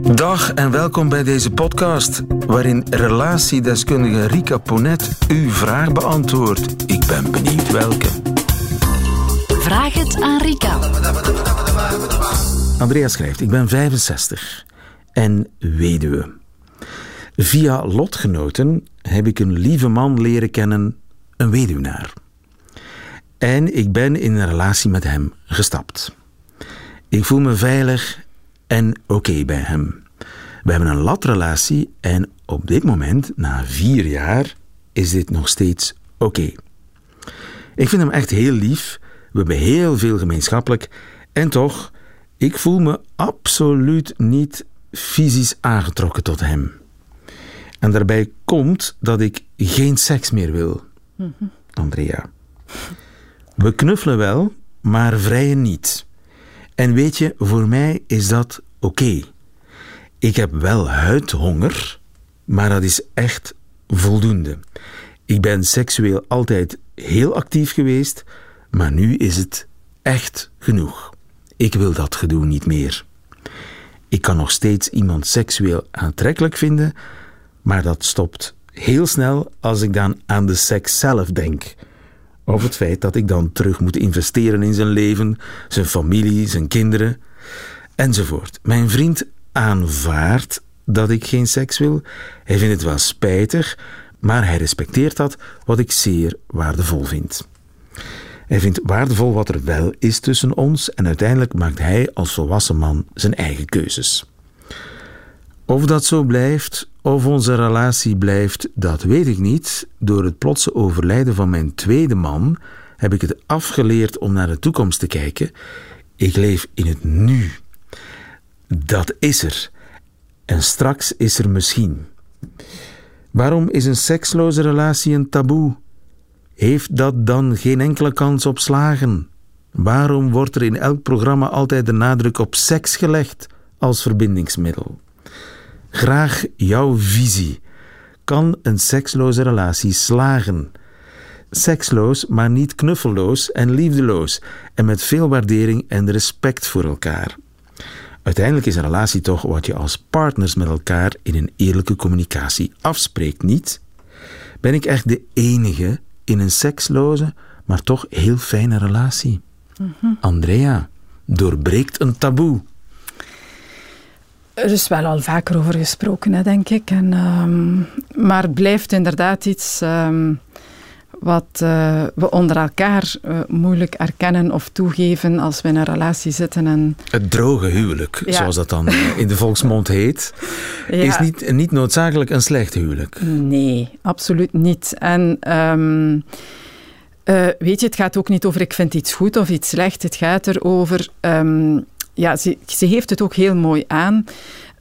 Dag en welkom bij deze podcast, waarin relatiedeskundige Rika Ponet uw vraag beantwoordt. Ik ben benieuwd welke. Vraag het aan Rika. Andrea schrijft: Ik ben 65 en weduwe. Via lotgenoten heb ik een lieve man leren kennen, een weduwnaar. En ik ben in een relatie met hem gestapt. Ik voel me veilig en oké bij hem. We hebben een latrelatie en op dit moment, na vier jaar, is dit nog steeds oké. Ik vind hem echt heel lief, we hebben heel veel gemeenschappelijk en toch, ik voel me absoluut niet fysisch aangetrokken tot hem. En daarbij komt dat ik geen seks meer wil. Andrea. We knuffelen wel, maar vrijen niet. En weet je, voor mij is dat oké. Ik heb wel huidhonger, maar dat is echt voldoende. Ik ben seksueel altijd heel actief geweest, maar nu is het echt genoeg. Ik wil dat gedoe niet meer. Ik kan nog steeds iemand seksueel aantrekkelijk vinden, maar dat stopt heel snel als ik dan aan de seks zelf denk. Of het feit dat ik dan terug moet investeren in zijn leven, zijn familie, zijn kinderen, enzovoort. Mijn vriend aanvaardt dat ik geen seks wil. Hij vindt het wel spijtig, maar hij respecteert dat, wat ik zeer waardevol vind. Hij vindt waardevol wat er wel is tussen ons en uiteindelijk maakt hij als volwassen man zijn eigen keuzes. Of dat zo blijft, of onze relatie blijft, dat weet ik niet. Door het plotse overlijden van mijn tweede man heb ik het afgeleerd om naar de toekomst te kijken. Ik leef in het nu. Dat is er. En straks is er misschien. Waarom is een seksloze relatie een taboe? Heeft dat dan geen enkele kans op slagen? Waarom wordt er in elk programma altijd de nadruk op seks gelegd als verbindingsmiddel? Graag jouw visie. Kan een seksloze relatie slagen? Seksloos, maar niet knuffelloos en liefdeloos en met veel waardering en respect voor elkaar. Uiteindelijk is een relatie toch wat je als partners met elkaar in een eerlijke communicatie afspreekt, niet? Ben ik echt de enige in een seksloze, maar toch heel fijne relatie? Andrea doorbreekt een taboe. Er is wel al vaker over gesproken, hè, denk ik. En, ehm, maar het blijft inderdaad iets ehm, wat eh, we onder elkaar eh, moeilijk erkennen of toegeven als we in een relatie zitten. En, Het droge huwelijk, Ja. zoals dat dan eh, in de volksmond heet, Ja. is niet, niet noodzakelijk een slecht huwelijk. Nee, absoluut niet. En ehm, eh, weet je, het gaat ook niet over ik vind iets goed of iets slecht. Het gaat erover, ehm, ja, ze, ze heeft het ook heel mooi aan.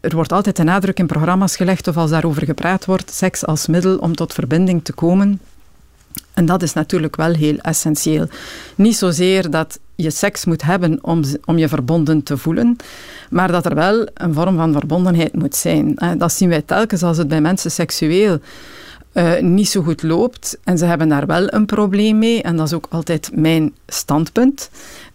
Er wordt altijd de nadruk in programma's gelegd of als daarover gepraat wordt, seks als middel om tot verbinding te komen. En dat is natuurlijk wel heel essentieel. Niet zozeer dat je seks moet hebben om, om je verbonden te voelen, maar dat er wel een vorm van verbondenheid moet zijn. Eh, Dat zien wij telkens als het bij mensen seksueel eh, niet zo goed loopt en ze hebben daar wel een probleem mee. En dat is ook altijd mijn standpunt.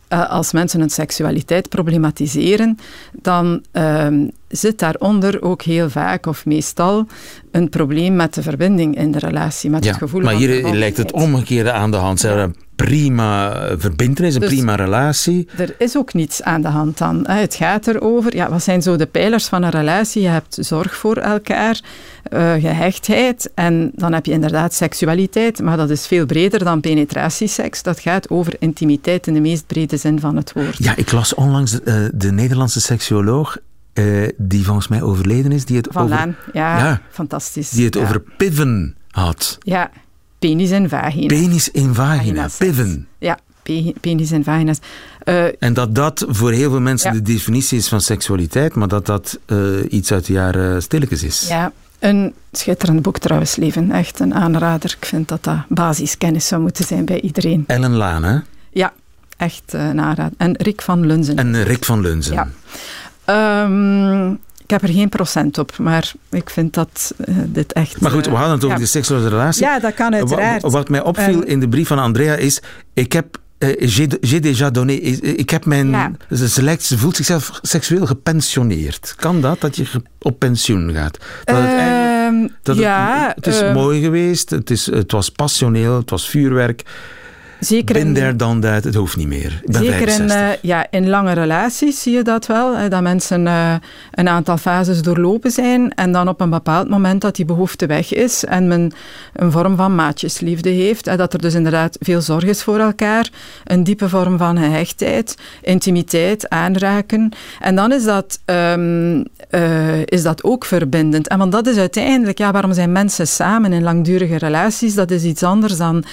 Eh, als mensen hun seksualiteit problematiseren, dan ehm, zit daaronder ook heel vaak of meestal een probleem met de verbinding in de relatie, met Ja, het gevoel maar van hier lijkt het omgekeerde aan de hand. Ze hebben een prima verbindenis, een Dus- prima relatie. Er is ook niets aan de hand dan. Het gaat erover, ja, wat zijn zo de pijlers van een relatie? Je hebt zorg voor elkaar, eh, gehechtheid en dan heb je inderdaad seksualiteit, maar dat is veel breder dan penetratieseks. Dat gaat over intimiteit in de meest brede zin van het woord. Ja, ik las onlangs eh, de Nederlandse seksuoloog, eh, die volgens mij overleden is, die het, Van over, Laan, ja, Ja. fantastisch. die het ja. over piven had. Ja, penis en vagina. Penis in vagina, piven. Ja, pe- penis en vagina's. Eh, En dat dat voor heel veel mensen Ja. de definitie is van seksualiteit, maar dat dat eh, iets uit de jaren stilletjes is. Ja, een schitterend boek trouwens, Leven. Echt een aanrader. Ik vind dat dat basiskennis zou moeten zijn bij iedereen. Ellen Laan, hè? Ja, echt een aanrader. En Rick van Lunzen. En Rick van Lunzen. Ja. Ehm, ik heb er geen procent op, maar ik vind dat eh, dit echt... Maar goed, eh, we hadden het over ja. de seksloze relatie. Ja, dat kan uiteraard. Wa- Wat mij opviel in de brief van Andrea is, ik heb uh, j'ai déjà donné. Ik heb mijn. Ja. Ze, lijkt, ze voelt zichzelf seksueel gepensioneerd. Kan dat, dat je op pensioen gaat? Dat het, ehm, dat ja, het, het is ehm, mooi geweest, het, is, het was passioneel, het was vuurwerk. Zeker Ben there, dan dat, het hoeft niet meer. Zeker in, 65. uh, ja, in lange relaties zie je dat wel. Hè, dat mensen uh, een aantal fases doorlopen zijn en dan op een bepaald moment dat die behoefte weg is en men een vorm van maatjesliefde heeft. Hè, dat er dus inderdaad veel zorg is voor elkaar, een diepe vorm van gehechtheid, intimiteit, aanraken. En dan is dat, um, uh, is dat ook verbindend. En want dat is uiteindelijk, ja, waarom zijn mensen samen in langdurige relaties? Dat is iets anders dan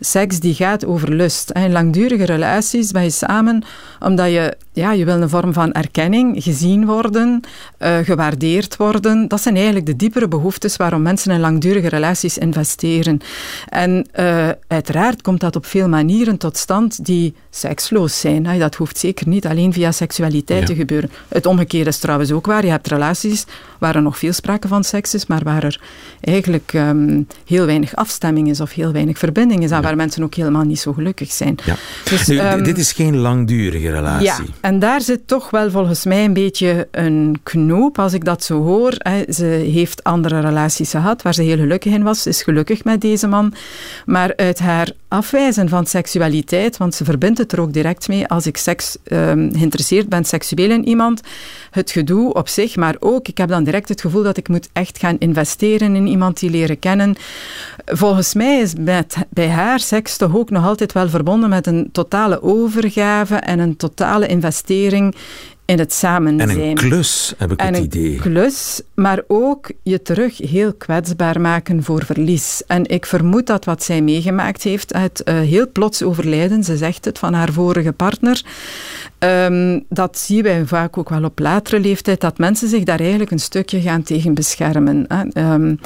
seks die gaat over lust. In langdurige relaties ben je samen omdat je, ja, je wil een vorm van erkenning, gezien worden, uh, gewaardeerd worden. Dat zijn eigenlijk de diepere behoeftes waarom mensen in langdurige relaties investeren. En uh, uiteraard komt dat op veel manieren tot stand die seksloos zijn. Dat hoeft zeker niet alleen via seksualiteit ja. te gebeuren. Het omgekeerde is trouwens ook waar. Je hebt relaties waar er nog veel sprake van seks is, maar waar er eigenlijk um, heel weinig afstemming is of heel weinig verbinding is en ja. waar mensen ook helemaal niet zo gelukkig zijn. Ja. Dus, nu, um, dit is geen langdurige relatie. En daar zit toch wel volgens mij een beetje een knoop als ik dat zo hoor. Ze heeft andere relaties gehad waar ze heel gelukkig in was. Is gelukkig met deze man. Maar uit haar afwijzen van seksualiteit, want ze verbindt het er ook direct mee als ik seks, um, geïnteresseerd ben seksueel in iemand, het gedoe op zich, maar ook, ik heb dan direct het gevoel dat ik moet echt gaan investeren in iemand die leren kennen. Volgens mij is bij haar seks toch ook nog altijd wel verbonden met een totale overgave en een totale investering investering in het samen en zijn. een klus, heb ik en het idee. Een klus, maar ook je terug heel kwetsbaar maken voor verlies. En ik vermoed dat wat zij meegemaakt heeft, het uh, heel plots overlijden, ze zegt het, van haar vorige partner, um, dat zien wij vaak ook wel op latere leeftijd, dat mensen zich daar eigenlijk een stukje gaan tegen beschermen. Hè. Um,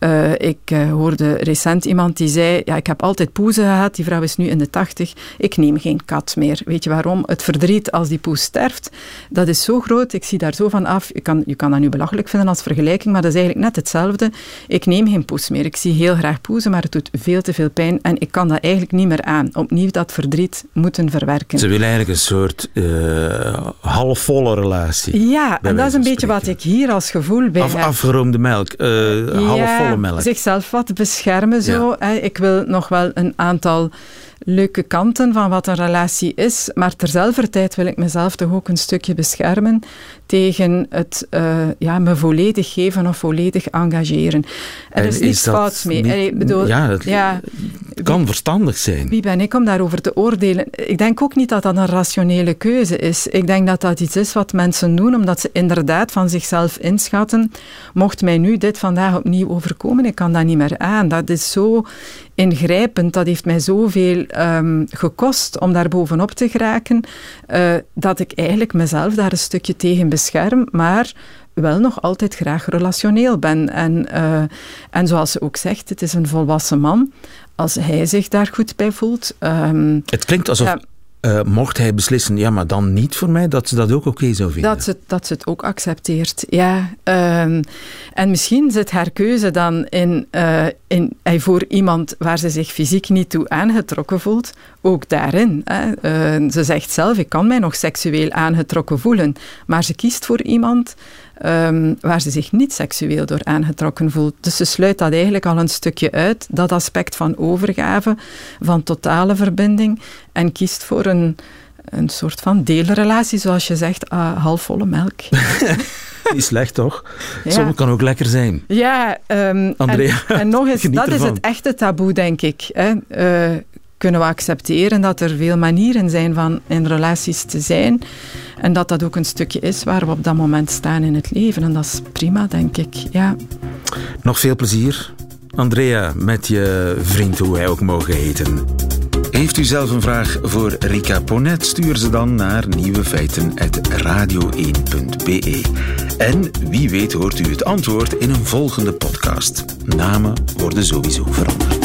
uh, ik uh, hoorde recent iemand die zei, ja, ik heb altijd poezen gehad, die vrouw is nu in de tachtig, ik neem geen kat meer. Weet je waarom? Het verdriet als die poes sterft, dat is zo groot, ik zie daar zo van af. Je kan, je kan dat nu belachelijk vinden als vergelijking, maar dat is eigenlijk net hetzelfde. Ik neem geen poes meer. Ik zie heel graag poezen, maar het doet veel te veel pijn en ik kan dat eigenlijk niet meer aan. Opnieuw dat verdriet moeten verwerken. Ze wil eigenlijk een soort uh, halfvolle relatie. Ja, en dat is een beetje wat ik hier als gevoel bij Af, heb. Afgeroomde melk, uh, ja, halfvolle melk. zichzelf wat beschermen zo. Ja. Ik wil nog wel een aantal leuke kanten van wat een relatie is, maar terzelfde tijd wil ik mezelf toch ook een stukje beschermen tegen het uh, ja, me volledig geven of volledig engageren. Er en is niets fouts mee. Niet, ik bedoel, ja, het ja, kan wie, verstandig zijn. Wie ben ik om daarover te oordelen? Ik denk ook niet dat dat een rationele keuze is. Ik denk dat dat iets is wat mensen doen omdat ze inderdaad van zichzelf inschatten. Mocht mij nu dit vandaag opnieuw overkomen, ik kan dat niet meer aan. Dat is zo ingrijpend. Dat heeft mij zoveel um, gekost om daar bovenop te geraken, uh, dat ik eigenlijk mezelf daar een stukje tegen bescherm, maar wel nog altijd graag relationeel ben. En, uh, en zoals ze ook zegt, het is een volwassen man. Als hij zich daar goed bij voelt. Um, het klinkt alsof. Ja, uh, mocht hij beslissen, ja, maar dan niet voor mij, dat ze dat ook oké zou vinden. Dat ze, dat ze het ook accepteert, ja. Um, en misschien zit haar keuze dan in, uh, in, uh, voor iemand waar ze zich fysiek niet toe aangetrokken voelt, ook daarin. Hè. ze zegt zelf, ik kan mij nog seksueel aangetrokken voelen, maar ze kiest voor iemand um, waar ze zich niet seksueel door aangetrokken voelt. Dus ze sluit dat eigenlijk al een stukje uit, dat aspect van overgave, van totale verbinding, en kiest voor een, een soort van deelrelatie, zoals je zegt, uh, halfvolle melk. Niet slecht, toch? Ja. Soms kan ook lekker zijn. Ja, um, Andrea, en, en nog eens, dat is het echte taboe, denk ik. Hè. Uh, kunnen we accepteren dat er veel manieren zijn van in relaties te zijn en dat dat ook een stukje is waar we op dat moment staan in het leven. En dat is prima, denk ik. Ja. Nog veel plezier, Andrea, met je vriend, hoe wij ook mogen heten. Heeft u zelf een vraag voor Rika Ponet? Stuur ze dan naar nieuwefeiten.radio1.be. En wie weet hoort u het antwoord in een volgende podcast. Namen worden sowieso veranderd.